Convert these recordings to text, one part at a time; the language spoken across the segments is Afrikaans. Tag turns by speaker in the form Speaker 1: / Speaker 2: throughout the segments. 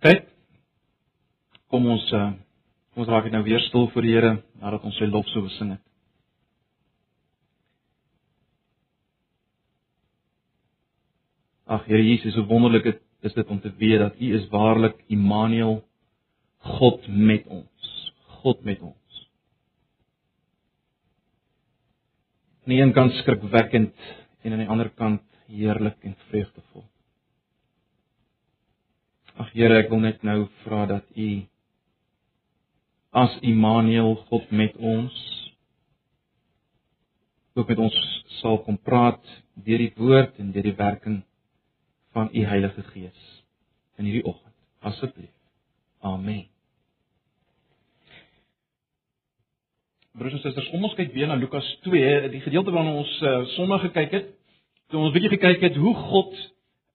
Speaker 1: Kyk. Kom ons uh kom ons raak nou weer stil voor die Here nadat ons sy lof so besing het. Ag Here Jesus, hoe wonderlik dit is dit om te weet dat U is waarlik Immanuel, God met ons. God met ons. Aan die een kant skrikwekkend en aan die ander kant heerlik en vreugdevol. Ag Here, ek wil net nou vra dat U as Immanuel God met ons ook met ons sal kom praat deur die woord en deur die werking van U Heilige Gees in hierdie oggend. Asseblief. Amen. Broers en susters, kom ons kyk weer na Lukas 2, die gedeelte waarna ons uh, Sondag gekyk het. Toe ons bietjie gekyk het hoe God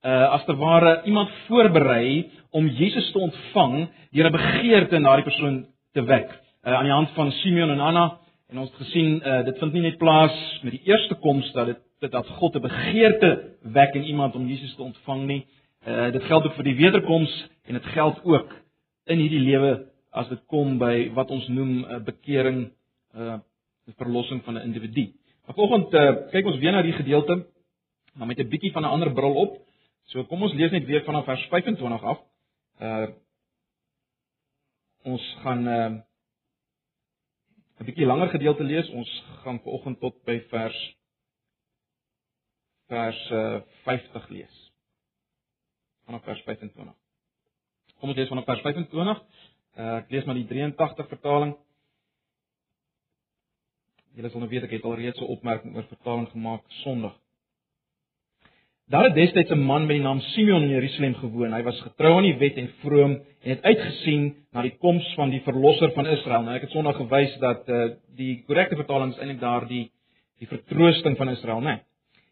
Speaker 1: uh as te ware iemand voorberei om Jesus te ontvang deur 'n begeerte na die persoon te wek. Uh aan die hand van Simeon en Anna en ons het gesien uh dit vind nie net plaas met die eerste koms dat dit dit dat God 'n begeerte wek in iemand om Jesus te ontvang nie. Uh dit geld ook vir die wederkoms en dit geld ook in hierdie lewe as dit kom by wat ons noem 'n uh, bekering, uh die verlossing van 'n individu. Vanoggend uh kyk ons weer na die gedeelte maar met 'n bietjie van 'n ander bril op. So kom ons lees net weer vanaf vers 25 af. Uh ons gaan uh 'n bietjie langer gedeelte lees. Ons gaan vanoggend tot by vers vers uh 50 lees. Vanaf vers 25. Kom ons lees vanaf vers 25. Uh ek lees maar die 83 vertaling. Julle sal nou weet ek het al reeds 'n opmerking oor vertaling gemaak Sondag. Daar het destyds 'n man met die naam Simeon in Jerusalem gewoon. Hy was getrou aan die wet en vroom en het uitgesien na die koms van die verlosser van Israel. Nou ek het Sondag gewys dat uh, die korrekte vertaling is eintlik daardie die vertroosting van Israel, né? Nee.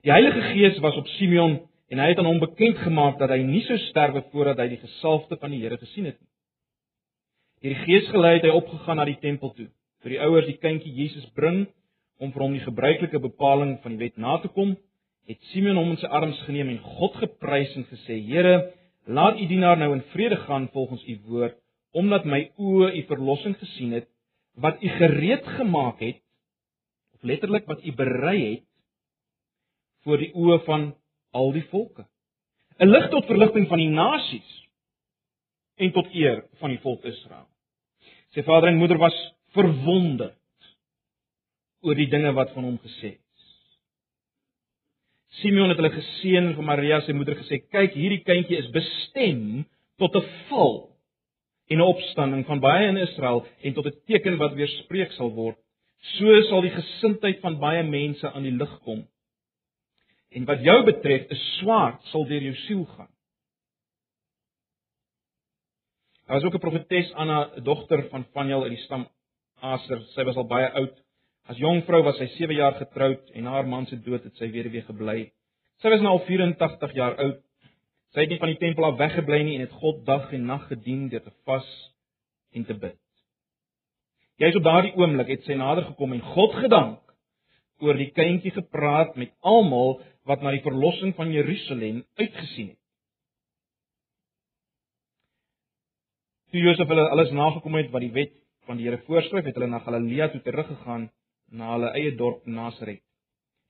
Speaker 1: Die Heilige Gees was op Simeon en hy het aan hom bekend gemaak dat hy nie sou sterwe voordat hy die gesalfde van die Here gesien het nie. Hierdie Gees gelei het hy opgegaan na die tempel toe. Vir die ouers die kindjie Jesus bring om vir hom die gebruikelike bepaling van die wet na te kom het Simeon hom in sy arms geneem en God geprys en gesê: "Here, laat u dienaar nou in vrede gaan volgens u woord, omdat my oë u verlossing gesien het wat u gereed gemaak het of letterlik wat u berei het voor die oë van al die volke. 'n Lig tot verligting van die nasies en tot eer van die volk Israel." Sy vader en moeder was verwonderd oor die dinge wat van hom gesê Simeon het hulle geseën en vir Maria sy moeder gesê: "Kyk, hierdie kindjie is bestem tot 'n val en 'n opstanding van baie in Israel en tot 'n teken wat weerspreek sal word. So sal die gesindheid van baie mense aan die lig kom. En wat jou betref, 'n swaard sal deur jou siel gaan." Daar was ook 'n profetes Anna, 'n dogter van Paniel uit die stam Aser. Sy was al baie oud As jong vrou was sy 7 jaar getroud en haar man se dood het sy weduwee gebly. Sy was nou al 84 jaar oud. Sy het nie van die tempel af weggebly nie en het God dag en nag gedien deur te vas en te bid. Jy's op daardie oomblik het sy nader gekom en God gedank oor die kindjie gepraat met almal wat na die verlossing van Jerusalem uitgesien het. Toe Josef hulle alles nagekom het wat die wet van die Here voorskryf, het hulle na Galilea toe teruggegaan na hulle eie dorp Nasaret.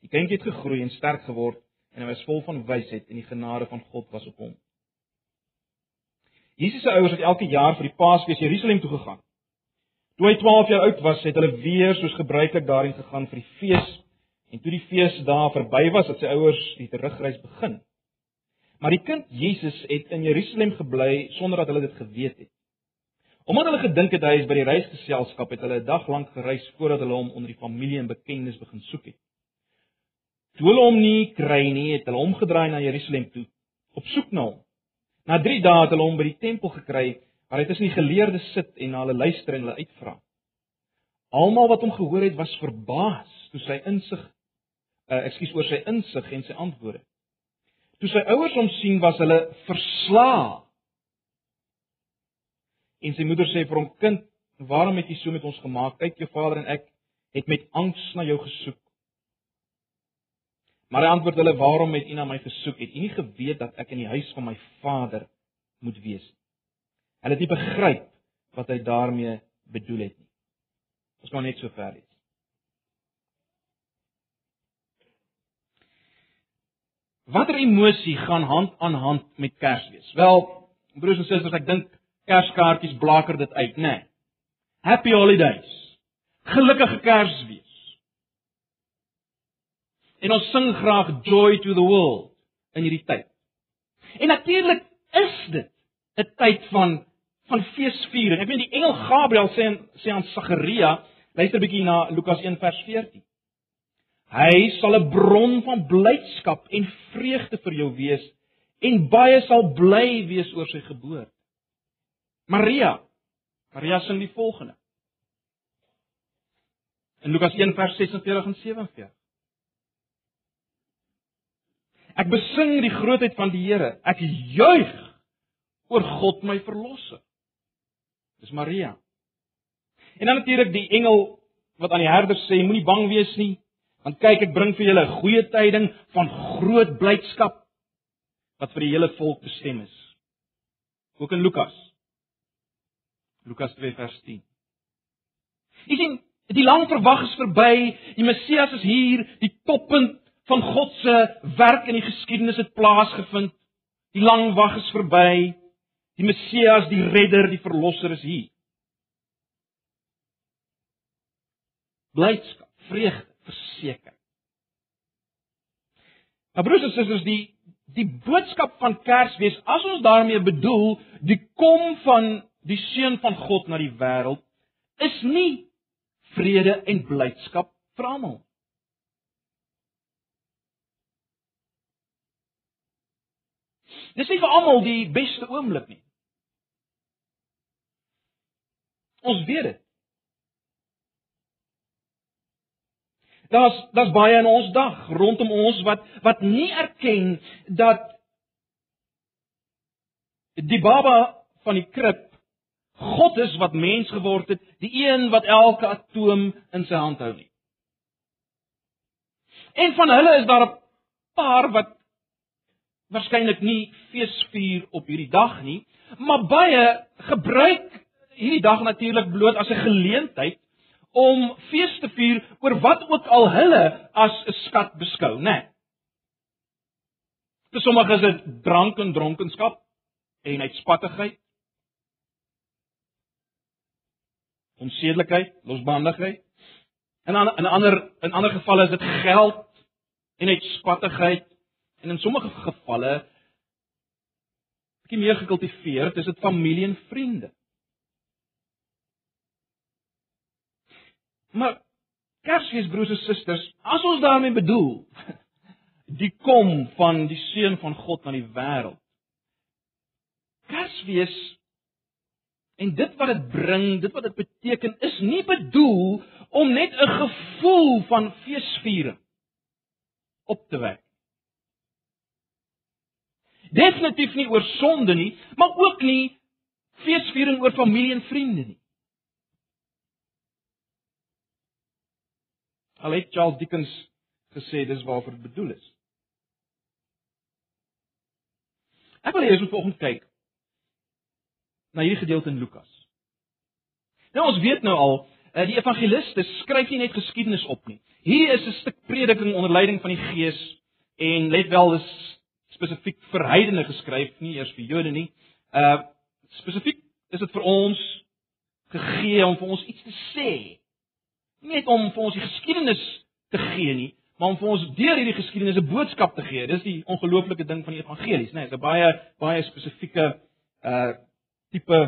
Speaker 1: Die kindjie het gegroei en sterk geword en hy was vol van wysheid en die genade van God was op hom. Jesus se ouers het elke jaar vir die Paasfees Jerusalem toe gegaan. Toe hy 12 jaar oud was, het hulle weer soos gebruiklik daarin gegaan vir die fees en toe die feesdae verby was, het sy ouers die terugreis begin. Maar die kind Jesus het in Jerusalem gebly sonder dat hulle dit geweet het. Omdat hulle gedink het hy is by die reisgeselskap, het hulle 'n dag lank gereis voordat hulle hom onder die familie en bekendes begin soek het. Toe hulle hom nie kry nie, het hulle omgedraai na Jerusalem toe op soek na hom. Na 3 dae het hulle hom by die tempel gekry waar hy tussen die geleerdes sit en na hulle luister en hulle uitvra. Almal wat hom gehoor het, was verbaas toe sy insig uh, ekskuus oor sy insig en sy antwoorde. Toe sy ouers hom sien, was hulle verslae En sy moeder sê vir hom: "Kind, waarom het jy so met ons gemaak? Kyk, jou vader en ek het met angs na jou gesoek." Maar hy antwoord hulle: "Waarom het u na my gesoek? Het u nie geweet dat ek in die huis van my vader moet wees?" Hulle het nie begryp wat hy daarmee bedoel het nie. Ons gaan net so ver lees. Watter emosie gaan hand aan hand met Kersfees? Wel, broers en susters, ek dink Kerskaartjies blaker dit uit, né? Nee. Happy holidays. Gelukkige Kersfees. En ons sing graag joy to the world in hierdie tyd. En natuurlik is dit 'n tyd van van feesviering. Ek weet die engel Gabriël sê sê aan Sagaria, luister bietjie na Lukas 1 vers 14. Hy sal 'n bron van blydskap en vreugde vir jou wees en baie sal bly wees oor sy geboorte. Maria. Maria sing die volgende. In Lukas 1 vers 46 en 47. Ek besing die grootheid van die Here. Ek juig oor God my verlosser. Dis Maria. En dan natuurlik die engel wat aan die herder sê moenie bang wees nie, want kyk ek bring vir julle 'n goeie tyding van groot blydskap wat vir die hele volk bestem is. Ook in Lukas. Lukas 2 vers 10. Jy sien, die lang verwag is verby, die Messias is hier, die toppunt van God se werk in die geskiedenis het plaasgevind. Die lang wag is verby. Die Messias, die redder, die verlosser is hier. Blydskap, vreugde, verseker. Maar broers en susters, die die boodskap van Kersfees, as ons daarmee bedoel die kom van die seun van God na die wêreld, is nie vrede en blydskap vir almal. Dis nie vir almal die beste oomblik nie. Ons weet dit. Daar's daar's baie in ons dag rondom ons wat wat nie erken dat die baba van die krib God is wat mens geword het, die een wat elke atoom in sy hand hou nie. En van hulle is daar 'n paar wat waarskynlik nie feesvier op hierdie dag nie, maar baie gebruik hierdie dag natuurlik bloot as 'n geleentheid om fees te vier oor wat ook al hulle as 'n skat beskou, né? Nee. Vir sommige is dit drank en dronkenskap en uitspattigheid. Onsedelikheid, losbandigheid. En in 'n ander in ander gevalle is dit geld en uitspattigheid En in sommige gevalle bietjie meer gekultiveerd, is dit familie en vriende. Maar Kersfees broers en susters, as ons daarmee bedoel die kom van die seun van God na die wêreld. Kersfees en dit wat dit bring, dit wat dit beteken is nie bedoel om net 'n gevoel van feesviering op te wek definitief nie oor sonde nie, maar ook nie feesviering oor familie en vriende nie. Al het Charles Dickens gesê dis waarvoor dit bedoel is. Ek wil eers volgens kyk na hierdie gedeelte in Lukas. Nou ons weet nou al, eh, die evangeliste skryf nie net geskiedenis op nie. Hier is 'n stuk prediking onder leiding van die Gees en let wel, dis spesifiek vir heidene geskryf, nie eers vir Jode nie. Uh spesifiek is dit vir ons gegee om vir ons iets te sê. Nie net om vir ons die geskiedenis te gee nie, maar om vir ons deur hierdie geskiedenis 'n boodskap te gee. Dis die ongelooflike ding van die evangelies, né? Nee, 'n baie baie spesifieke uh tipe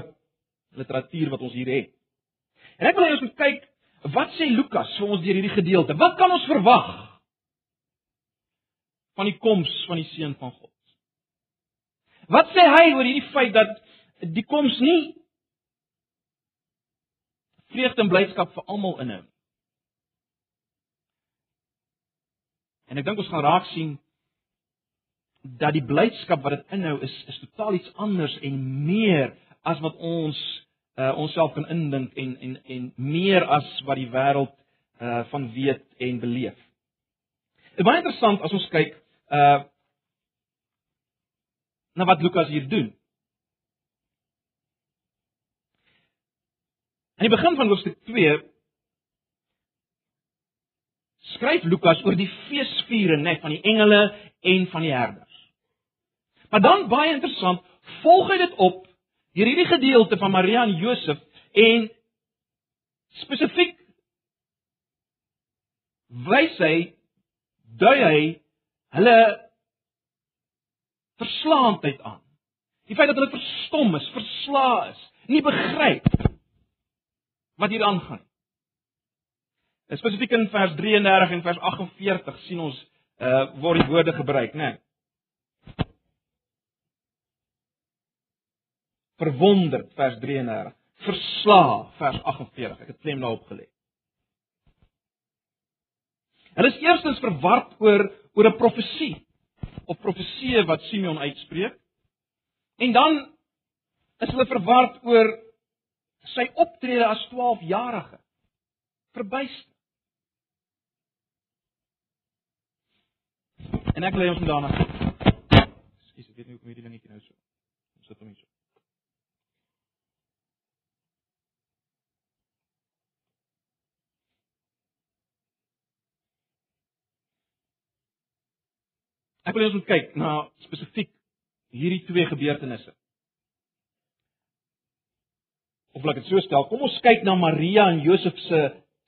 Speaker 1: literatuur wat ons hier het. En ek wil hê ons moet kyk wat sê Lukas vir ons deur hierdie gedeelte. Wat kan ons verwag van die koms van die seun van God. Wat sê hy oor hierdie feit dat die koms nie vreugde en blydskap vir almal inhou nie? En ek dink ons gaan raak sien dat die blydskap wat dit inhou is is totaal iets anders en meer as wat ons uh, onsself kan indink en en en meer as wat die wêreld uh van weet en beleef. Dit is baie interessant as ons kyk uh na wat Lukas hier doen. Aan die begin van hoofstuk 2 skryf Lukas oor die feesviering net van die engele en van die herders. Maar dan baie interessant, volg hy dit op deur hierdie gedeelte van Maria en Josef en spesifiek wys hy dui hy hulle verslaandheid aan. Die feit dat hulle verstom is, verslae is, nie begryp wat hier aangaan. Spesifiek in vers 33 en vers 48 sien ons uh word die woorde gebruik, né? Nee. Verwonderd vers 33, verslae vers 48. Ek het klem daarop gelê. Hulle is eerstens verward oor oor 'n profesie of profeseë wat Simeon uitspreek. En dan is hulle verward oor sy optrede as 12-jarige. Verbuister. En ek lê ons daarna. Ekskuus, ek weet nie hoe kom hierdie dingetjie nou so. Ons sit hom hier. Ek wil ons moet kyk na spesifiek hierdie twee gebeurtenisse. Of laat ek dit so stel, kom ons kyk na Maria en Josef se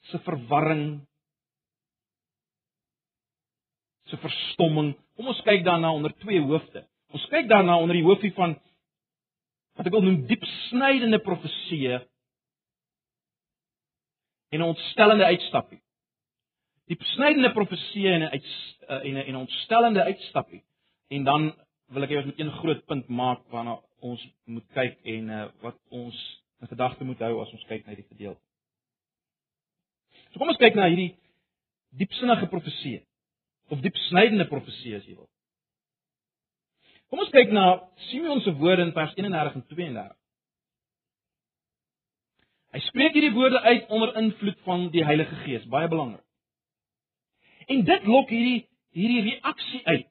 Speaker 1: se verwarring se verstomming. Kom ons kyk daarna onder twee hoofde. Ons kyk daarna onder die hoofie van wat ek wil noem diep snydende profeseë en 'n ontstellende uitstappie. Diep snydende profeseë en 'n eh, en 'n en 'n ontstellende uitstappie. En dan wil ek hê ons moet een groot punt maak waarna ons moet kyk en uh, wat ons in gedagte moet hou as ons kyk na hierdie gedeelte. So kom ons kyk na hierdie diepsinnige profeseë of diep snydende profesie as jy wil. Kom ons kyk na Simeon se woorde in vers 31 en 32. Hy spreek hierdie woorde uit onder invloed van die Heilige Gees, baie belangrik. En dit lok hierdie hierdie reaksie uit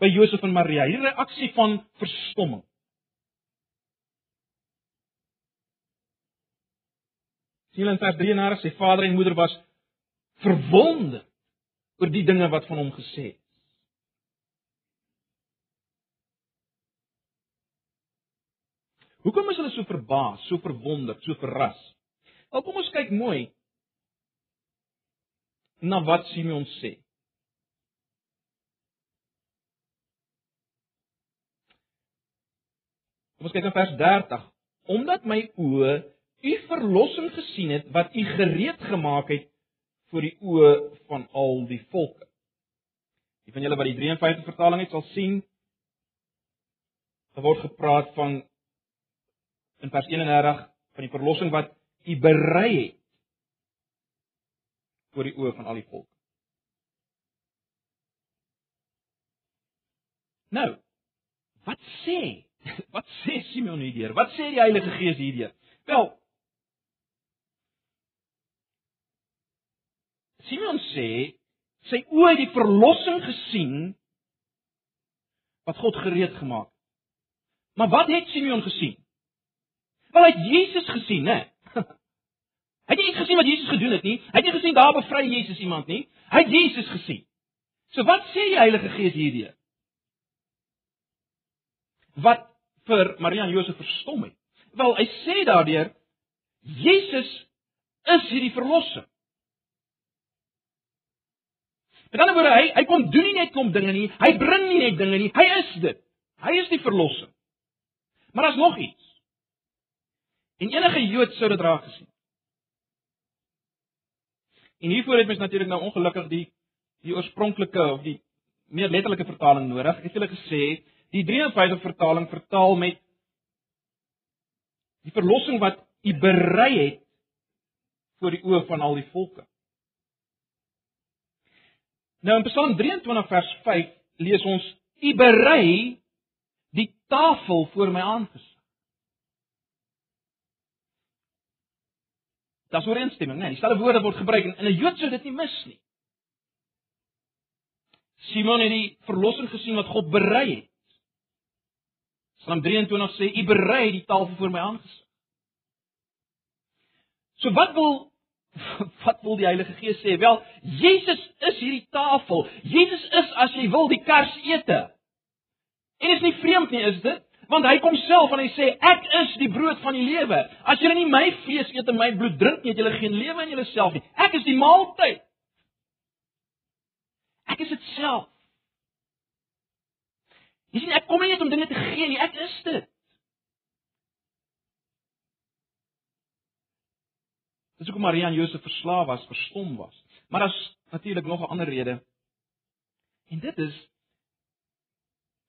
Speaker 1: by Josef en Maria, hierdie reaksie van verstomming. Sien in vers 33 sê vader en moeder was verwonderd oor die dinge wat van hom gesê is. Hoekom is hulle so verbaas, so verwonderd, so verras? Al kom ons kyk mooi na wat Simeon sê. Kom ons kyk na vers 30. Omdat my oë u verlossing gesien het wat u gereed gemaak het voor die oë van al die volke. Die van julle wat die 53 vertaling het, sal sien daar word gepraat van in vers 31 van die verlossing wat U berei het voor die oë van al die volke. Nou, wat sê? Wat sê Simeon hierdeur? Wat sê die Heilige Gees hierdeur? Wel, Simeon sê sy oë het die verlossing gesien wat God gereed gemaak het. Maar wat het Simeon gesien? Wel hy het Jesus gesien, né? Hy het nie iets gesien wat Jesus gedoen het nie. Hy het nie gesien daar bevry Jesus iemand nie. Hy het Jesus gesien. So wat sê die Heilige Gees hierdie? Wat vir Maria en Josef verstom het. Wel, hy sê daardeur Jesus is hierdie verlossing. Met ander woorde, hy hy kom doen nie net klomp dinge nie, hy bring nie net dinge nie, hy is dit. Hy is die verlosser. Maar daar's nog iets. En enige Jood sou dit raak gesien. En hiervoor het mens natuurlik nou ongelukkig die die oorspronklike of die meer letterlike vertaling nodig. Ek het julle gesê, die 53 vertaling vertaal met die verlossing wat u berei het voor die oë van al die volke. Nou in Psalm 23 vers 5 lees ons: U berei die tafel voor my aangesig. Is ooreenstemming, né? Nee, Dieselfde woorde word gebruik en in 'n Jood sou dit nie mis nie. Simon het die verlossing gesien wat God berei het. Psalm 23 sê: U berei die tafel voor my aangesig. So wat wil wat wil die Heilige Gees sê? Wel, Jesus is hierdie tafel. Jesus is as jy wil die kers ete. En is nie vreemd nie, is dit? Want hy kom self en hy sê ek is die brood van die lewe. As julle nie my vlees eet en my bloed drink nie, het julle geen lewe in julleself nie. Ek is die maaltyd. Ek is dit self. Jy sien ek kom nie net om dinge te gee nie, ek is dit. Dis hoekom Maria en Josef verslaaf was, verstom was. Maar daar's natuurlik nog 'n ander rede. En dit is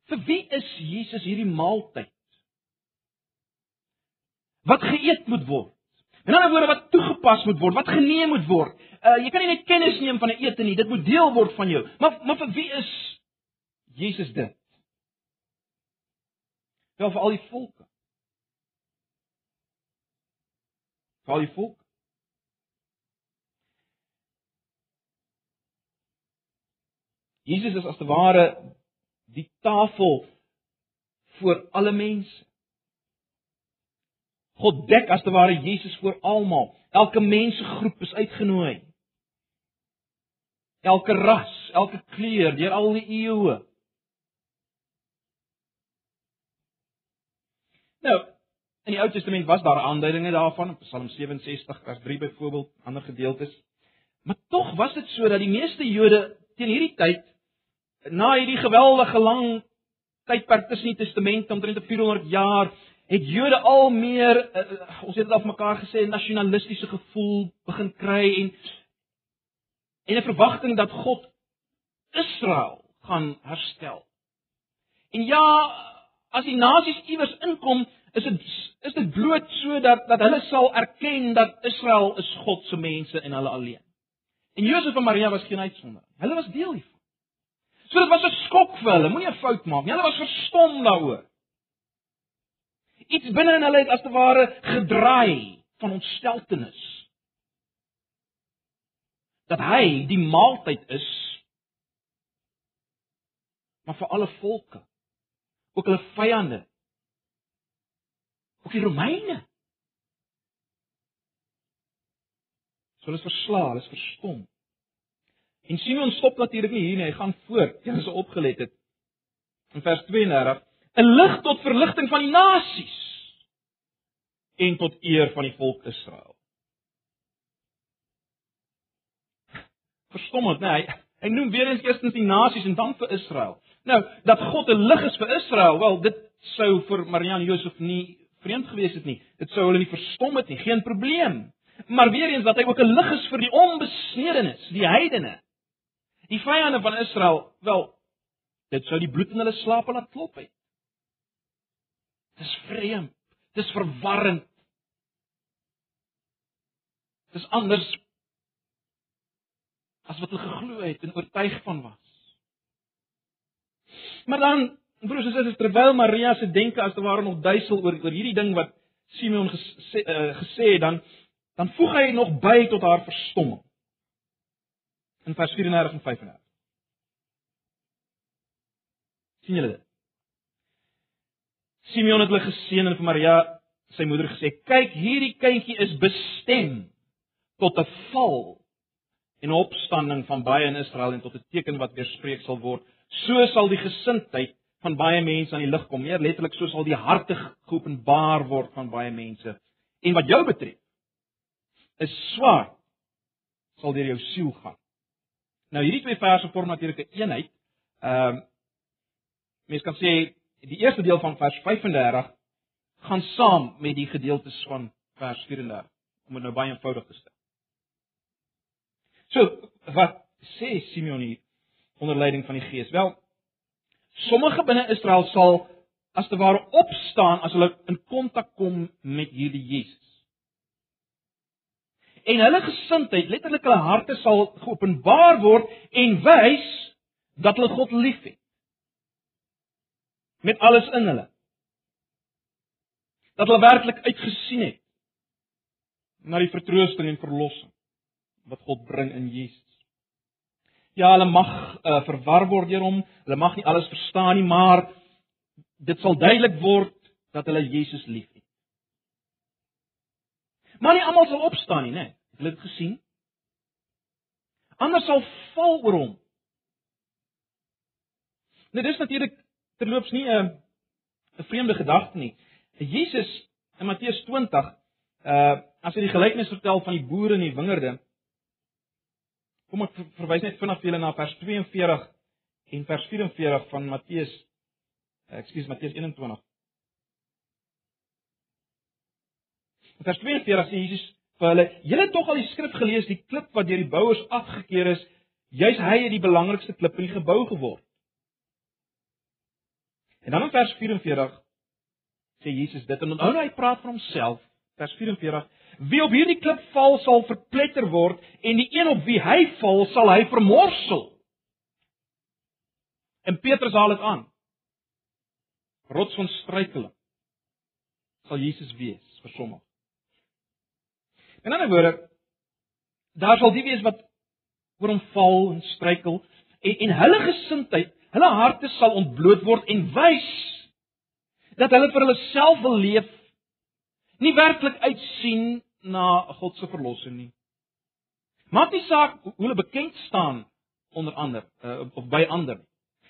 Speaker 1: vir wie is Jesus hierdie maaltyd? Wat geëet moet word. In ander woorde wat toegepas moet word, wat geneem moet word. Uh jy kan nie net kennis neem van 'n ete nie, dit moet deel word van jou. Maar maar vir wie is Jesus dit? Wel vir al die volke. Vir al die volke. Jesus is as te ware die tafel vir alle mense. God dek as te ware Jesus vir almal. Elke mensegroep is uitgenooi. Elke ras, elke kleur, deur al die eeue. Nou, in die Ou Testament was daar aanduidinge daarvan, Psalm 67 vers 3 byvoorbeeld, ander gedeeltes. Maar tog was dit so dat die meeste Jode teen hierdie tyd na hierdie geweldige lang tydperk tussen die testamente omtrent 400 jaar het Jode al meer uh, ons het dit al mekaar gesê nasionalistiese gevoel begin kry en en 'n verwagting dat God Israel gaan herstel. En ja, as die nasies iewers inkom, is dit is dit bloot sodat dat hulle sal erken dat Israel is God se mense en hulle alleen. En Josef en Maria was geen uitsondering. Hulle was deel hiervan. So dit was 'n skok vir hulle, moenie 'n fout maak nie. Hulle was verstom daaroor. Iets binne in hulle het as te ware gedraai van ontsteltenis. Dat hy die maaltyd is maar vir alle volke. Ook hulle vyande. Ook die Romeine. So hulle is verslae, hulle is verstom. En Simeon stop natuurlik nie hier nie, hy gaan voort. Jy is opgelet het. In vers 32, 'n lig tot verligting van die nasies en tot eer van die volk Israel. Verstommend, nee, hy, hy noem weer eens eerstens die nasies en dan vir Israel. Nou, dat God 'n lig is vir Israel, wel, dit sou vir Marian Josef nie vreemd gewees het nie. Dit sou hulle nie verstom het nie, geen probleem. Maar weer eens dat hy ook 'n lig is vir die onbesnedenes, die heidene. Die vyande van Israel, wel, dit sou die bloed in hulle slaap laat klop het. Dis vreemd. Dis verwarrend. Dis anders as wat hulle geglo het en oortuig van was. Maar dan, broers en susters, terwyl Maria se denke as te ware nog duisel oor oor hierdie ding wat Simeon gesê uh, gesê het, dan dan voeg hy nog by tot haar verstomming in vers 34 en 35. sien julle dit? Simeon het hulle geseën en vir Maria, sy moeder gesê: "Kyk, hierdie kindjie is bestem tot 'n val en opstanding van baie in Israel en tot 'n teken wat weerspreek sal word. So sal die gesindheid van baie mense aan die lig kom. Meer letterlik, so sal die harte geopenbaar word van baie mense. En wat jou betref, is swaar sal deur jou siel gaan. Nou hierdie twee verse vorm natuurlik 'n eenheid. Ehm um, mens kan sê die eerste deel van vers 35 gaan saam met die gedeeltes van vers 34 om dit nou baie eenvoudig te stel. So, wat sê Simeon hier onder leiding van die Gees? Wel, sommige binne Israel sal as te ware opstaan as hulle in kontak kom met hierdie Jesus en hulle gesindheid, letterlik hulle harte sal geopenbaar word en wys dat hulle God liefhet. Met alles in hulle. Dat hulle werklik uitgesien het na die vertroosting en verlossing wat God bring in Jesus. Ja, hulle mag uh, verwar word deur hom, hulle mag nie alles verstaan nie, maar dit sal duidelik word dat hulle Jesus liefhet. Maar nie almal sal opstaan nie, né? Nee. Het hulle dit gesien? Ander sal val oor hom. Nou dis natuurlik terloops nie 'n 'n vreemde gedagte nie. Jesus in Matteus 20, uh as hy die gelykenis vertel van die boere in die wingerde, kom ek verwys net vinnig vir julle na vers 42 en vers 44 van Matteus Ekskuus Matteus 21. Vers 42 sê Jesus vir hulle: "Julle het tog al die skrif gelees, die klip wat deur die bouers afgekeur is, juis hy het die belangrikste klip in die gebou geword." En dan in vers 44 sê Jesus dit en onthou nou hy praat van homself. Vers 44: "Wie op hierdie klip val, sal verpletter word en die een op wie hy val, sal hy vermorsel." En Petrus haal dit aan. Rots van struikeling sal Jesus wees vir sommige. In ander woorde, daar sal die wees wat oor hom val en struikel en en hulle gesindheid, hulle harte sal ontbloot word en wys dat hulle vir hulle self wil leef, nie werklik uitsien na God se verlossing nie. Maak nie saak hoe hulle bekend staan onder ander uh, of by ander nie.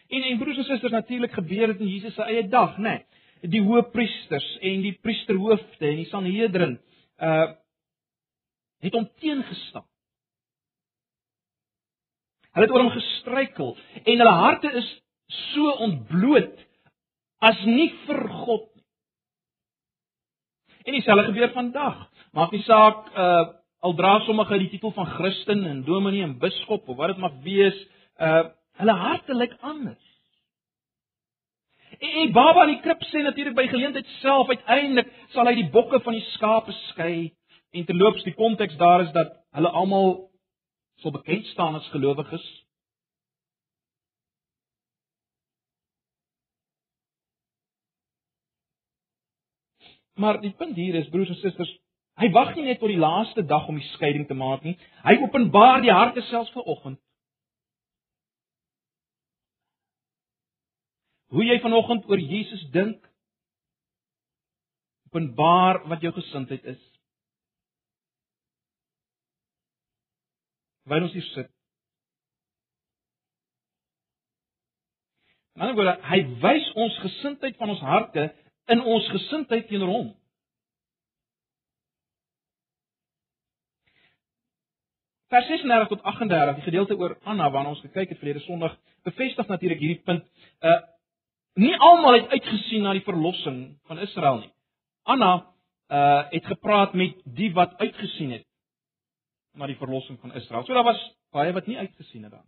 Speaker 1: En en broers en susters, natuurlik gebeur dit in Jesus se eie dag, né? Nee, die hoëpriesters en die priesterhoofde en die Sanhedrin uh het hom teengestaan. Hulle het oor hom gestruikel en hulle harte is so ontbloot as nie vir God. En dieselfde gebeur vandag. Maak nie saak uh al dra sommige die titel van Christen en dominee en biskop of wat dit mag wees, uh hulle harte lyk anders. En, en Baba in die krib sê natuurlik by geleentheid self uiteindelik sal hy die bokke van die skape skei En terloops die konteks daar is dat hulle almal sou bekend staan as gelowiges. Maar die punt hier is broers en susters, hy wag nie net tot die laaste dag om die skeiding te maak nie. Hy openbaar die harte selfs vanoggend. Hoe jy vanoggend oor Jesus dink, openbaar wat jou gesindheid is. waar ons hier sit. Maar nou, hy wys ons gesindheid van ons harte in ons gesindheid teenoor hom. Vers 36 tot 38, die gedeelte oor Anna waarna ons gekyk het verlede Sondag, bevestig natuurlik hierdie punt. Uh nie almal het uitgesien na die verlossing van Israel nie. Anna uh het gepraat met die wat uitgesien het na die verlossing van Israel. So daar was baie wat nie uitgesien het dan.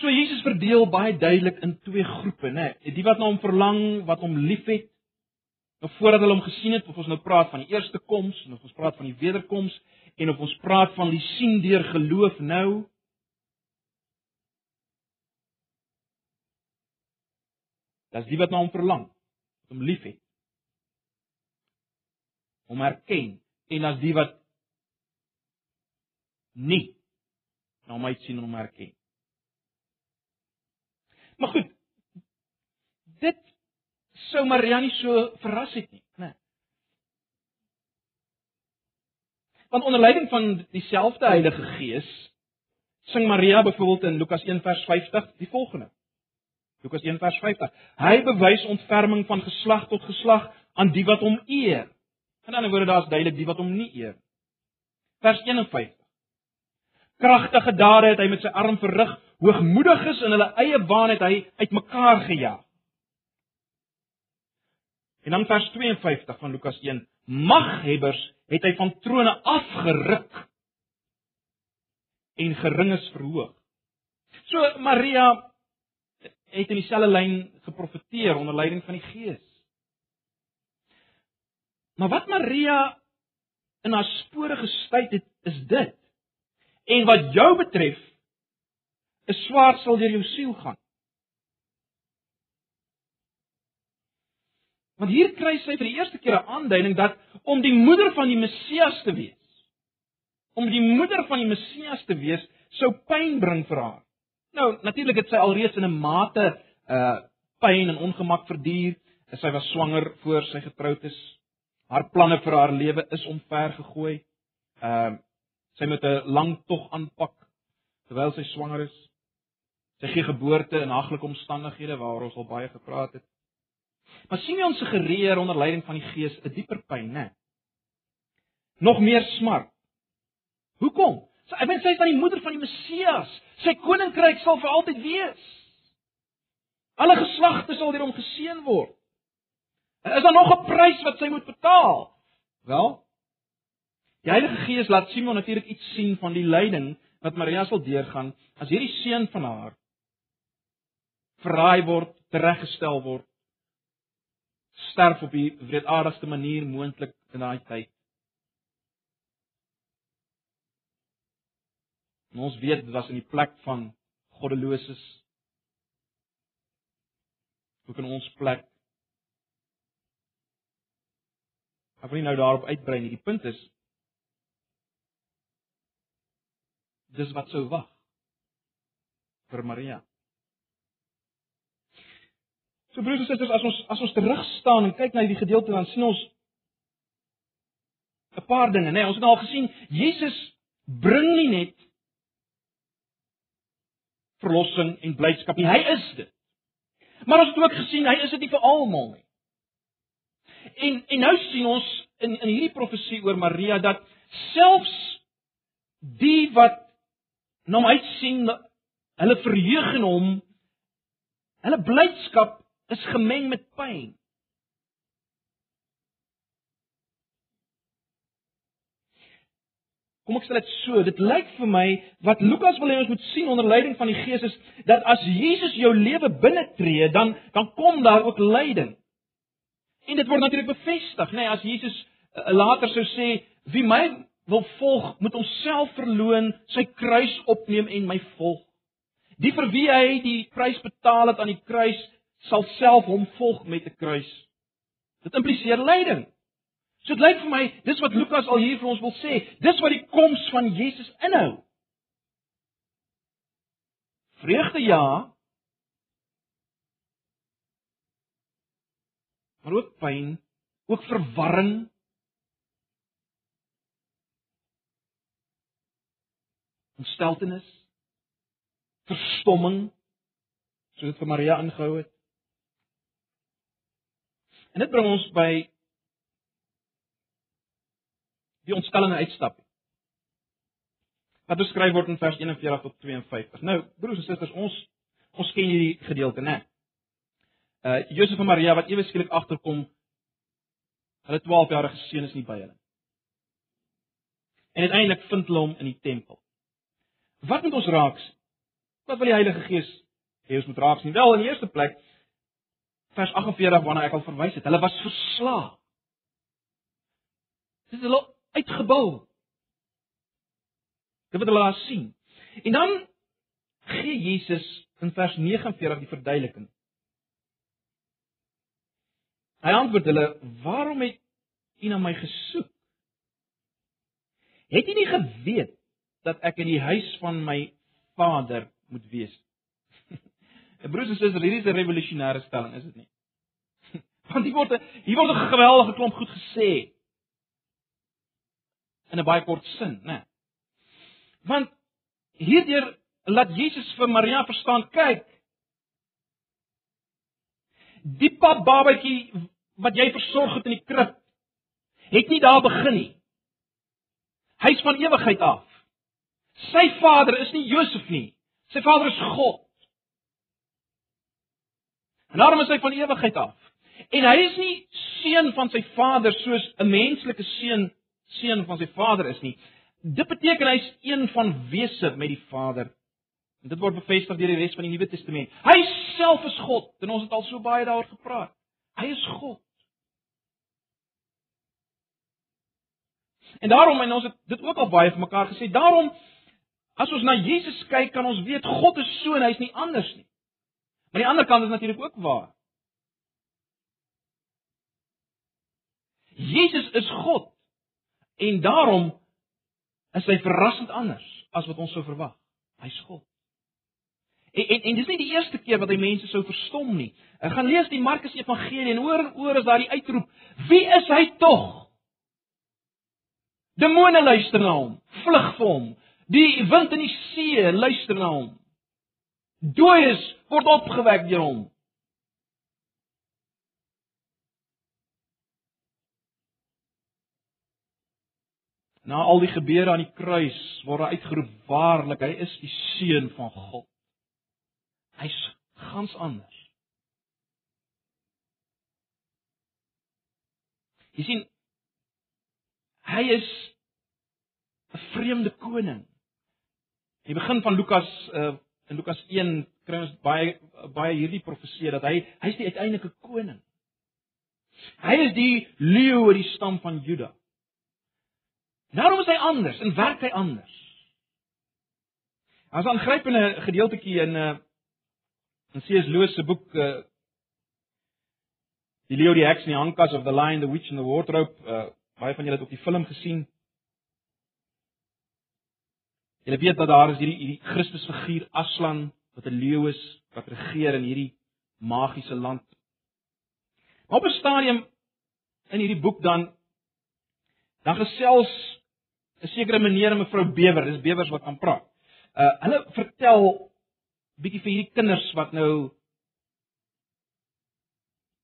Speaker 1: So Jesus verdeel baie duidelik in twee groepe, né? Nee, die wat na hom verlang, wat hom liefhet, nog voordat hulle hom gesien het, of ons nou praat van die eerste koms, of ons praat van die wederkoms en of ons praat van die sien deur geloof nou. Dis die wat na hom verlang, wat hom liefhet hom erken en as die wat nie na hom uitsien en hom erken. Maar goed. Dit sou Maria nie so verras het nie, né? Want onder leiding van dieselfde Heilige Gees sing Maria byvoorbeeld in Lukas 1 vers 50 die volgende. Lukas 1 vers 50. Hy bewys ontferming van geslag tot geslag aan die wat hom eer. In ander woorde daar's duidelik die wat hom nie eer. Vers 51. Kragtige dade het hy met sy arm verrig, hoogmoediges in hulle eie baan het hy uitmekaar gejaag. En dan vers 52 van Lukas 1. Maghebbers het hy van trone afgeruk en geringes verhoog. So Maria het in dieselfde lyn geprofeteer onder leiding van die Gees. Maar wat Maria in haar spore gestuit het, is dit. En wat jou betref, is swaar sal deur jou siel gaan. Want hier kry sy vir die eerste keer 'n aanduiding dat om die moeder van die Messias te wees, om die moeder van die Messias te wees, sou pyn bring vir haar. Nou, natuurlik het sy alreeds in 'n mate uh pyn en ongemak verduur Sy was swanger voor sy getroud is. Haar planne vir haar lewe is omver gegooi. Ehm uh, sy moet 'n lang tog aanpak terwyl sy swanger is. Sy gee geboorte in haglike omstandighede waaroor ons al baie gepraat het. Maar Simeon se gereer onder leiding van die Gees 'n dieper pyn, né? Nog meer smart. Hoekom? Sy ek meen sy is dan die moeder van die Messias. Sy koninkryk sal vir altyd wees. Alle geslagte sal deur hom geseën word. Is daar nog 'n prys wat sy moet betaal? Wel, die Heilige Gees laat Simon natuurlik iets sien van die lyding wat Maria sal deurgaan as hierdie seun van haar verraai word, tereggestel word, sterf op die wreedaardigste manier moontlik in daai tyd. En ons weet dit was in die plek van goddeloses. Ook in ons plek. Ek wil nie nou daarop uitbrei nie. Die punt is dis wat sou wag vir Maria. So broers en susters, as ons as ons terug staan en kyk na hierdie gedeelte dan sien ons 'n paar dinge, né? Nee, ons het al gesien Jesus bring nie net verlossing en blydskap nie. Hy is dit. Maar ons het ook gesien hy is dit nie vir almal nie. En en nou sien ons in in hierdie profesie oor Maria dat selfs die wat na hom uitsien hulle verheug in hom hulle blydskap is gemeng met pyn. Kom ek stel dit so, dit lyk vir my wat Lukas wil hê ons moet sien onder leiding van die Gees is dat as Jesus jou lewe binnetree, dan dan kom daar ook lyding. En dit word natuurlik bevestig, nê, nee, as Jesus uh, later sou sê wie my wil volg, moet homself verloën, sy kruis opneem en my volg. Die vir wie hy die prys betaal het aan die kruis, sal self hom volg met 'n kruis. Dit impliseer lyding. So dit lyk vir my, dis wat Lukas al hier vir ons wil sê. Dis wat die koms van Jesus inhou. Vreugde ja. Maar ook pyn, ook verwarring. Ontsteltenis. Verstomming. So dit vir Maria ingehou het. En dit bring ons by die ontstellende uitstap. Wat beskryf word in vers 41 tot 52. Nou, broers en susters, ons ons ken hierdie gedeelte, né? Uh Josef en Maria wat ewe skielik agterkom hulle 12 jarige seun is nie by hulle. En uiteindelik vind hulle hom in die tempel. Wat moet ons raaks? Wat wil die Heilige Gees hê ons moet raaks nie? Wel, in die eerste plek vers 48 waarna ek al verwys het, hulle was verslae. Dis hulle uitgebou. Dit wat hulle daar sien. En dan gee Jesus in vers 49 die verduideliking. Hy antwoord hulle: "Waarom het u na my gesoek? Het u nie geweet dat ek in die huis van my Vader moet wees?" En broers en susters, hierdie is 'n revolusionêre stelling, is dit nie? Want hier word hier word 'n geweldige klomp goed gesê in 'n baie kort sin, né? Want hierdeur laat Jesus vir Maria verstaan, kyk. Die pap babatjie wat jy versorg het in die krib, het nie daar begin nie. Hy's van ewigheid af. Sy vader is nie Josef nie. Sy vader is God. En daarom is hy van ewigheid af. En hy is nie seun van sy vader soos 'n menslike seun seun van sy vader is nie. Dit beteken hy's een van wese met die Vader. En dit word bevestig deur die res van die Nuwe Testament. Hy self is God en ons het al so baie daaroor gepraat. Hy is God. En daarom en ons het dit ook al baie vir mekaar gesê. Daarom as ons na Jesus kyk, kan ons weet God is so en hy's nie anders nie. Maar die ander kant is natuurlik ook waar. Jesus is God. En daarom is hy verrassend anders as wat ons sou verwag. Hy's God. En en, en dis nie die eerste keer wat hy mense sou verstom nie. Ek gaan lees die Markus Evangelie en oor en oor is daar die uitroep: Wie is hy tog? Demone luister na hom, vlug vir hom. Die wind en die see luister na hom. Dooies word opgewek deur hom. Na al die gebeure aan die kruis word hy uitgeroep waarlik, hy is die seun van God. Hy's gans anders. Jy sien hy is 'n vreemde koning. Die begin van Lukas uh in Lukas 1 kry ons baie baie hierdie profeseë dat hy hy's die uiteindelike koning. Hy is die leeu uit die stam van Juda. Daarom is hy anders en werk hy anders. As aangrypende gedeeltetjie in uh in C.S. Lewis se boek uh Die Leeu die Heks en die Ankas of the Lion the Witch and the Wardrobe, uh baie van julle het ook die film gesien. Julle weet dat daar is hierdie hierdie Christusfiguur Aslan wat 'n leeu is wat regeer in hierdie magiese land. Maar op 'n stadium in hierdie boek dan dan gesels 'n sekere meneer en mevrou Bewer, dis Bewers wat kan praat. Uh hulle vertel bietjie vir hierdie kinders wat nou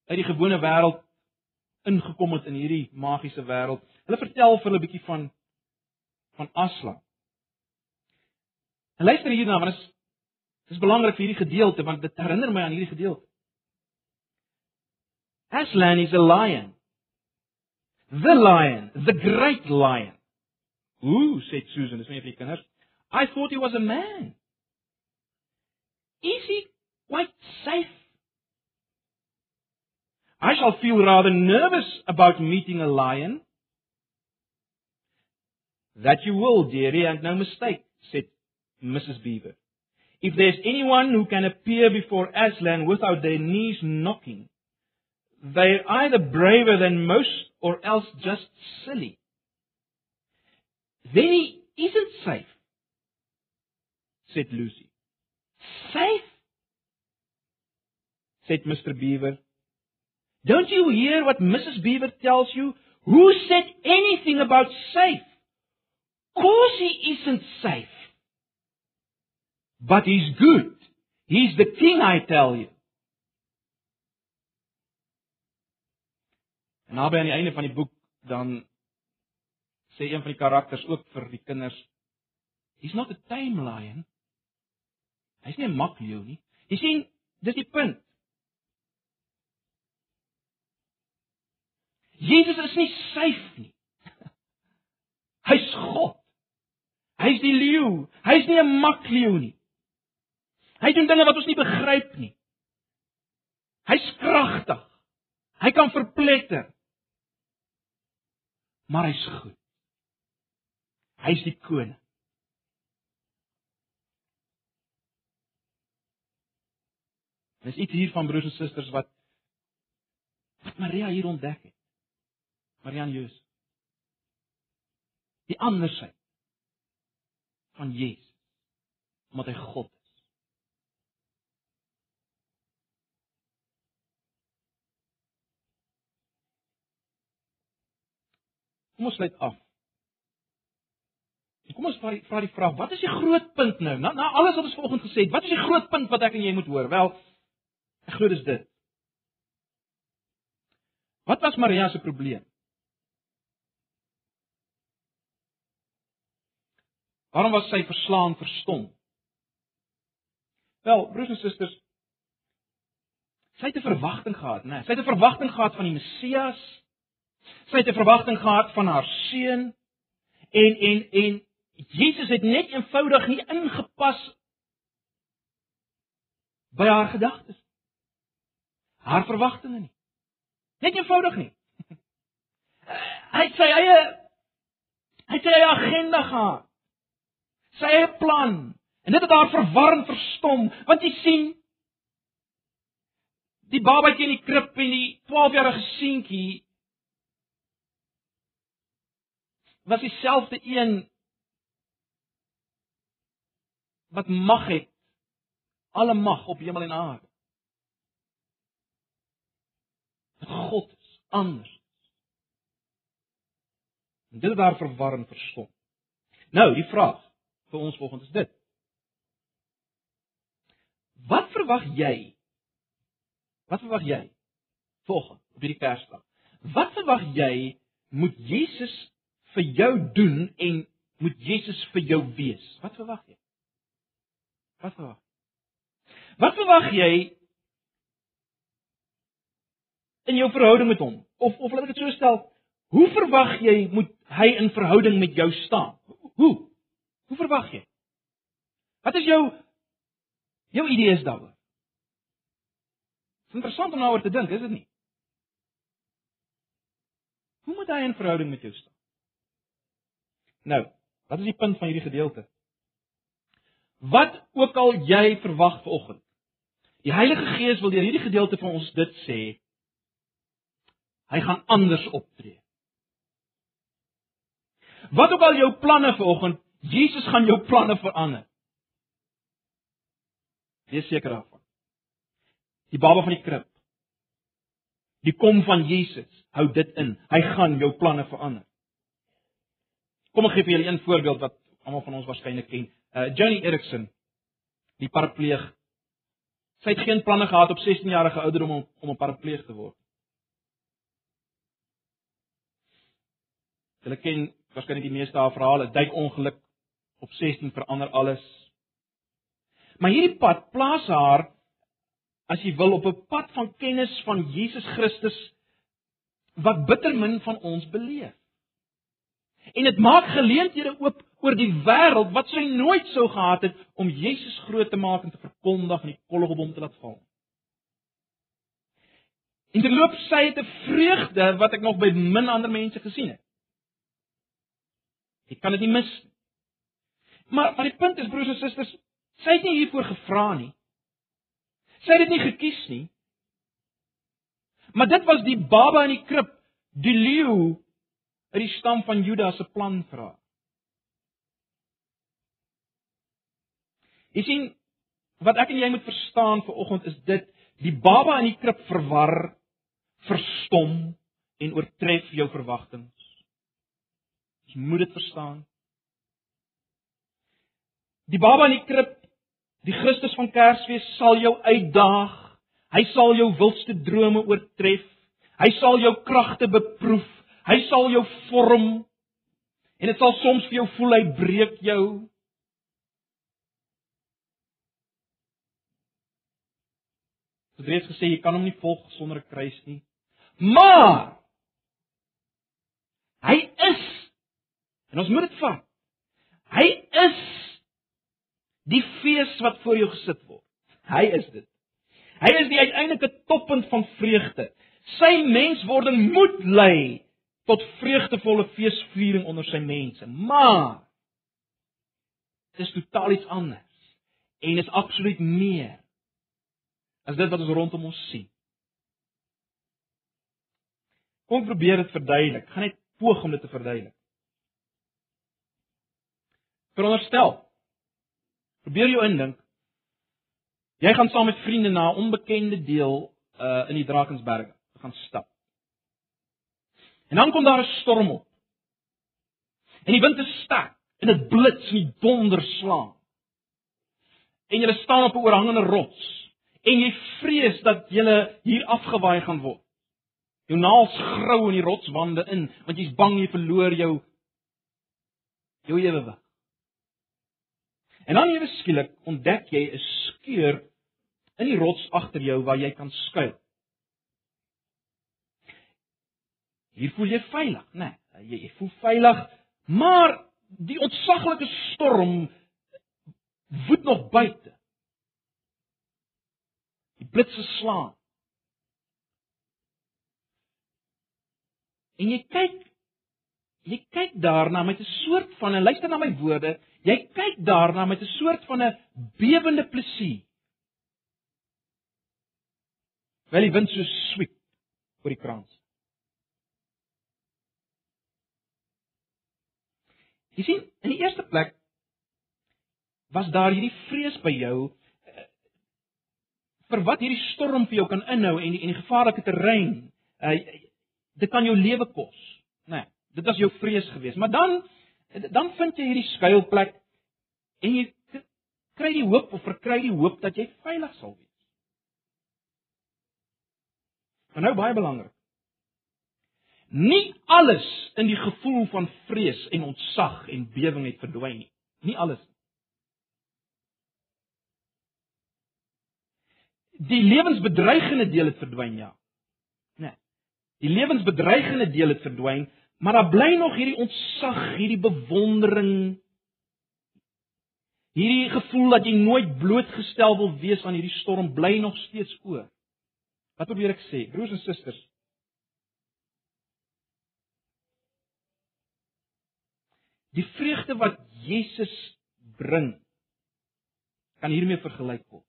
Speaker 1: uit die gewone wêreld ingekom het in hierdie magiese wêreld. Hulle vertel vir hulle bietjie van van Aslan. En luister hierna want dit is dis belangrik vir hierdie gedeelte want dit herinner my aan hierdie gedeelte. Aslan is a lion. The lion, the great lion. Ooh, said Susan, dis my vir kinders. I thought he was a man. Is he quite safe? I shall feel rather nervous about meeting a lion. That you will, dearie, and no mistake, said Mrs. Beaver. If there's anyone who can appear before Aslan without their knees knocking, they're either braver than most or else just silly. Then he isn't safe, said Lucy. Safe? said Mr. Beaver. Don't you hear what Mrs. Beaver tells you? Who said anything about safe? Course he isn't safe. But he's good. He's the king, I tell you. En naby aan die einde van die boek dan sê een van die karakters ook vir die kinders He's not a tame lion. Hy's nie 'n makleeu nie. Jy sien, dis die punt. Jesus is nie syf nie. Hy's God. Hy's die leeu. Hy's nie 'n makleeu nie. Hy doen dinge wat ons nie begryp nie. Hy's kragtig. Hy kan verpletter. Maar hy's goed. Hy's die koning. Dis iets hier van broers en susters wat Maria hier ontdek het. Maria en Jesus. Die andersheid van Jesus omdat hy God is. Kom ons sluit af. Kom ons vra die vra die vraag, wat is die groot punt nou? Na, na alles wat ons vanoggend gesê het, wat is die groot punt wat ek en jy moet hoor? Wel, ek glo dis dit. Wat was Maria se probleem? Waarom was sy verslaan verstom? Wel, broers en susters, sy het 'n verwagting gehad, né? Nee, sy het 'n verwagting gehad van die Messias. Sy het 'n verwagting gehad van haar seun en en en Jesus het net eenvoudig nie ingepas by haar gedagtes. Haar verwagtinge nie. Net eenvoudig nie. Hy het sy eie hy het sy eie agenda gehad sy eie plan. En dit het haar verwarring verstom, want jy sien die babatjie in die krib en die 12-jarige seentjie was dieselfde een wat mag het alle mag op hemel en aarde. Dat God is anders. En dit het daar verwarring verstom. Nou, die vraag vir ons volgens is dit. Wat verwag jy? Wat verwag jy volgens op hierdie Kersdag? Wat verwag jy moet Jesus vir jou doen en moet Jesus vir jou wees? Wat verwag jy? Wat verwag? Wat verwag jy in jou verhouding met hom? Of of laat ek dit so stel, hoe verwag jy moet hy in verhouding met jou staan? Hoe? Hoe verwag jy? Wat is jou jou idees daaroor? Dit is interessant om daaroor te dink, is dit nie? Hoe moet hy in verhouding met jou staan? Nou, wat is die punt van hierdie gedeelte? Wat ook al jy verwag vanoggend. Die Heilige Gees wil deur hierdie gedeelte vir ons dit sê. Hy gaan anders optree. Wat ook al jou planne vanoggend, Jesus gaan jou planne verander. Wees seker daarvan. Die baba van die krib. Die kom van Jesus, hou dit in. Hy gaan jou planne verander. Kom ek gee vir julle een voorbeeld wat almal van ons waarskynlik ken. Uh Johnny Erickson, die parapleeg. Sy het geen planne gehad op 16 jarige ouderdom om om 'n parapleeg te word. Julle ken waarskynlik die meeste haar verhale, duik ongeluk op 16 verander alles. Maar hierdie pad plaas haar as jy wil op 'n pad van kennis van Jesus Christus wat bitter min van ons beleef. En dit maak geleenthede oop oor die wêreld wat sy nooit sou gehad het om Jesus groot te maak en te verkondig en die hom te laat val. In die loop sy het 'n vreugde wat ek nog by min ander mense gesien het. Ek kan dit nie mis nie. Maar maar die punt is broers en susters, sy het nie hiervoor gevra nie. Sy het dit nie gekies nie. Maar dit was die baba in die krib, die leeu uit die stam van Juda se plan haar. Jy sien, wat ek en jy moet verstaan vir oggend is dit, die baba in die krib verwar, verstom en oortref jou verwagtinge. Jy moet dit verstaan. Die baba in die krib, die Christus van Kersfees sal jou uitdaag. Hy sal jou wildste drome oortref. Hy sal jou kragte beproef. Hy sal jou vorm. En dit sal soms vir jou voel hy breek jou. Dit reeds gesê jy kan hom nie volg sonder 'n kruis nie. Maar hy is en ons moet dit vat. Hy is die fees wat voor jou gesit word. Hy is dit. Hy is die uiteindelike toppunt van vreugde. Sy menswording moet lei tot vreugdevolle feesviering onder sy mense. Maar dit is totaal iets anders en is absoluut meer as dit wat ons rondom ons sien. Kom probeer dit verduidelik. Gaan net poog om dit te verduidelik. Veronderstel. Probeer jou indink. Jy gaan saam met vriende na 'n onbekende deel uh in die Drakensberge gaan stap. En dan kom daar 'n storm op. En die wind is sterk en dit blits en die donder slaan. En jy staan op 'n oorhangende rots en jy vrees dat jy hier afgewaai gaan word. Jou naels grou in die rotswande in want jy's bang jy verloor jou jou ewewig. En dan ewe skielik ontdek jy 'n skeur in die rots agter jou waar jy kan skuil. Hier voel jy veilig, né? Nee, jy, jy voel veilig, maar die ontsaglike storm woed nog buite. Die blitse slaan. En jy kyk jy kyk daarna met 'n soort van en luister na my woorde, jy kyk daarna met 'n soort van 'n bewende plesier. Wel die wind so swiep oor die krans. Jy sien, in die eerste plek was daar hierdie vrees by jou. vir wat hierdie storm vir jou kan inhou en die, en die gevaarlike terrein. Uh, dit kan jou lewe kos, né? Nee, dit was jou vrees geweest, maar dan dan vind jy hierdie skuilplek en jy kry die hoop of verkry die hoop dat jy veilig sal wees. Maar nou baie belangrik. Nie alles in die gevoel van vrees en ontzag en bewering het verdwyn nie. Nie alles. Die lewensbedreigende deel het verdwyn, ja. Nee. Die lewensbedreigende deel het verdwyn, maar daar bly nog hierdie ontzag, hierdie bewondering, hierdie gevoel dat jy nooit blootgestel wil wees aan hierdie storm bly nog steeds oor. Wat probeer ek sê, broers en susters? Die vreugde wat Jesus bring kan hiermee vergelyk word.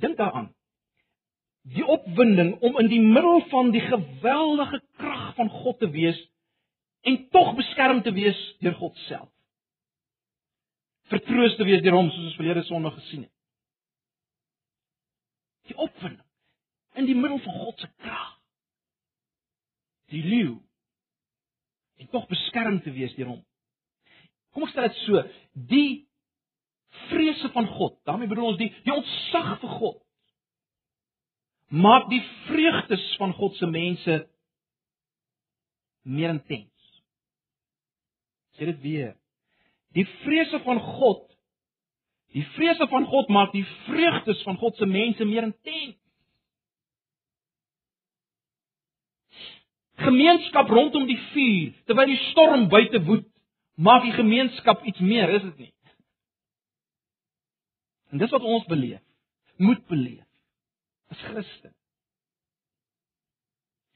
Speaker 1: Dink daaraan. Die opwinding om in die middel van die geweldige krag van God te wees en tog beskerm te wees deur God self. Vertroos te wees deur hom soos ons verlede Sondag gesien het. Die opwinding in die middel van God se krag. Die leeu en tog beskerm te wees deur hom. Kom ons stel dit so, die vrese van God. daarmee bedoel ons die die ontzag vir God. Maak die vreugdes van God se mense meer intens. Sê dit weer. Die vrese van God Die vrese van God maak die vreugdes van God se mense meer intens. Gemeenskap rondom die vuur terwyl die storm buite woed, maak die gemeenskap iets meer, is dit nie? En dis wat ons beleef, moet beleef as Christen.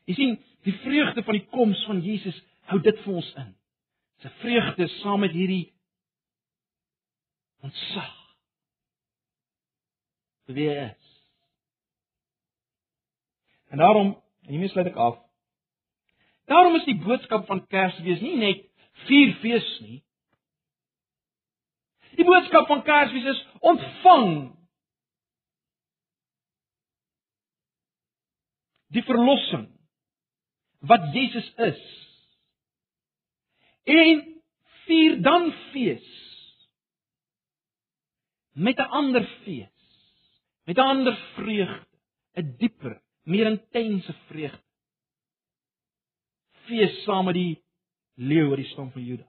Speaker 1: Jy sien, die vreugde van die koms van Jesus hou dit vir ons in. 'n vreugde saam met hierdie ontsag. Wie is? En daarom, hiermee sluit ek af. Daarom is die boodskap van Kersfees nie net vier fees nie, Die boodskap van Kersfees is ontvang. Die verlossing wat Jesus is. En vier dan fees. Met 'n ander fees, met 'n ander vreugde, 'n dieper, meer intense vreugde. Fees saam met die leeu oor die stam van Juda.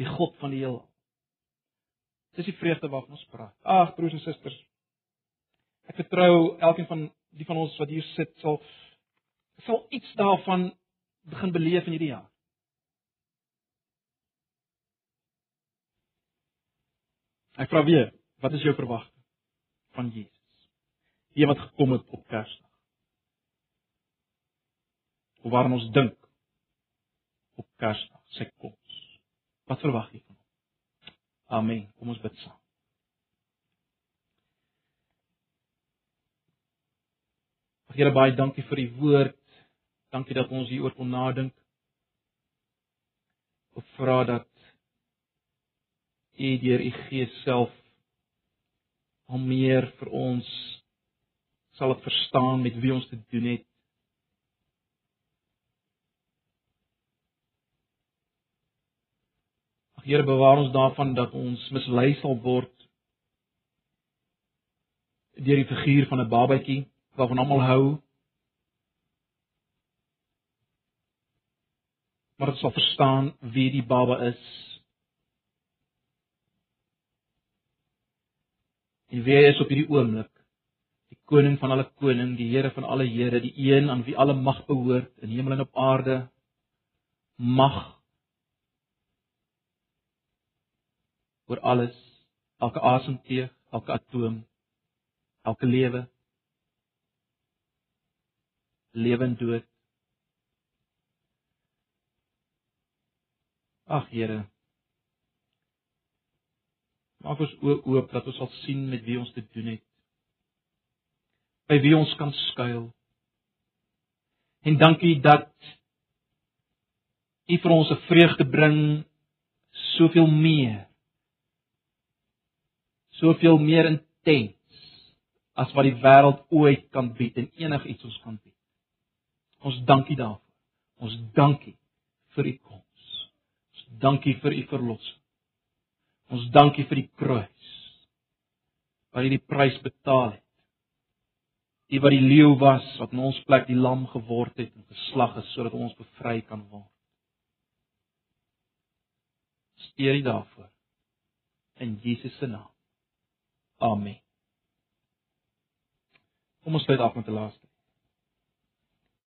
Speaker 1: Die God van die heelal. Dis die vreugde waarvan ons praat. Ag broers en susters. Ek vertrou elkeen van die van ons wat hier sit sal sal iets daarvan begin beleef in hierdie jaar. Ek vra weer, wat is jou verwagting van Jesus? Die wat gekom het op Kersdag. Hoe waar ons dink op Kersdag, sy koms. Wat verwag jy van hom? Amen. Kom ons bid saam. Here baie dankie vir u woord. Dankie dat ons hieroor kon nadink. Ek vra dat u deur u Gees self om meer vir ons sal dit verstaan met wie ons te doen het. Here bewaar ons daarvan dat ons mislei sal word deur die figuur van 'n babatjie waarvan almal hou. Maar ons sal verstaan wie die baba is. En wie is op hierdie oomblik die koning van alle koning, die Here van alle Here, die een aan wie alle mag behoort in hemel en op aarde. Mag oor alles, elke asemteug, elke atoom, elke lewe, lewe en dood. Ag Here, maak ons oë oop dat ons sal sien met wie ons te doen het. By wie ons kan skuil. En dankie dat U vir ons 'n vreugde bring soveel meer. Soveel meer intens as wat die wêreld ooit kan bied en enigiets ons kan bied. Ons dankie daarvoor. Ons dankie vir u koms. Ons dankie vir u verlossing. Ons dankie vir die kruis. Wat u die prys betaal het. U wat die leeu was wat in ons plek die lam geword het en geslag is sodat ons bevry kan word. Steer U daarvoor. In Jesus se naam. Amen. Kom ons sluit af met 'n laaste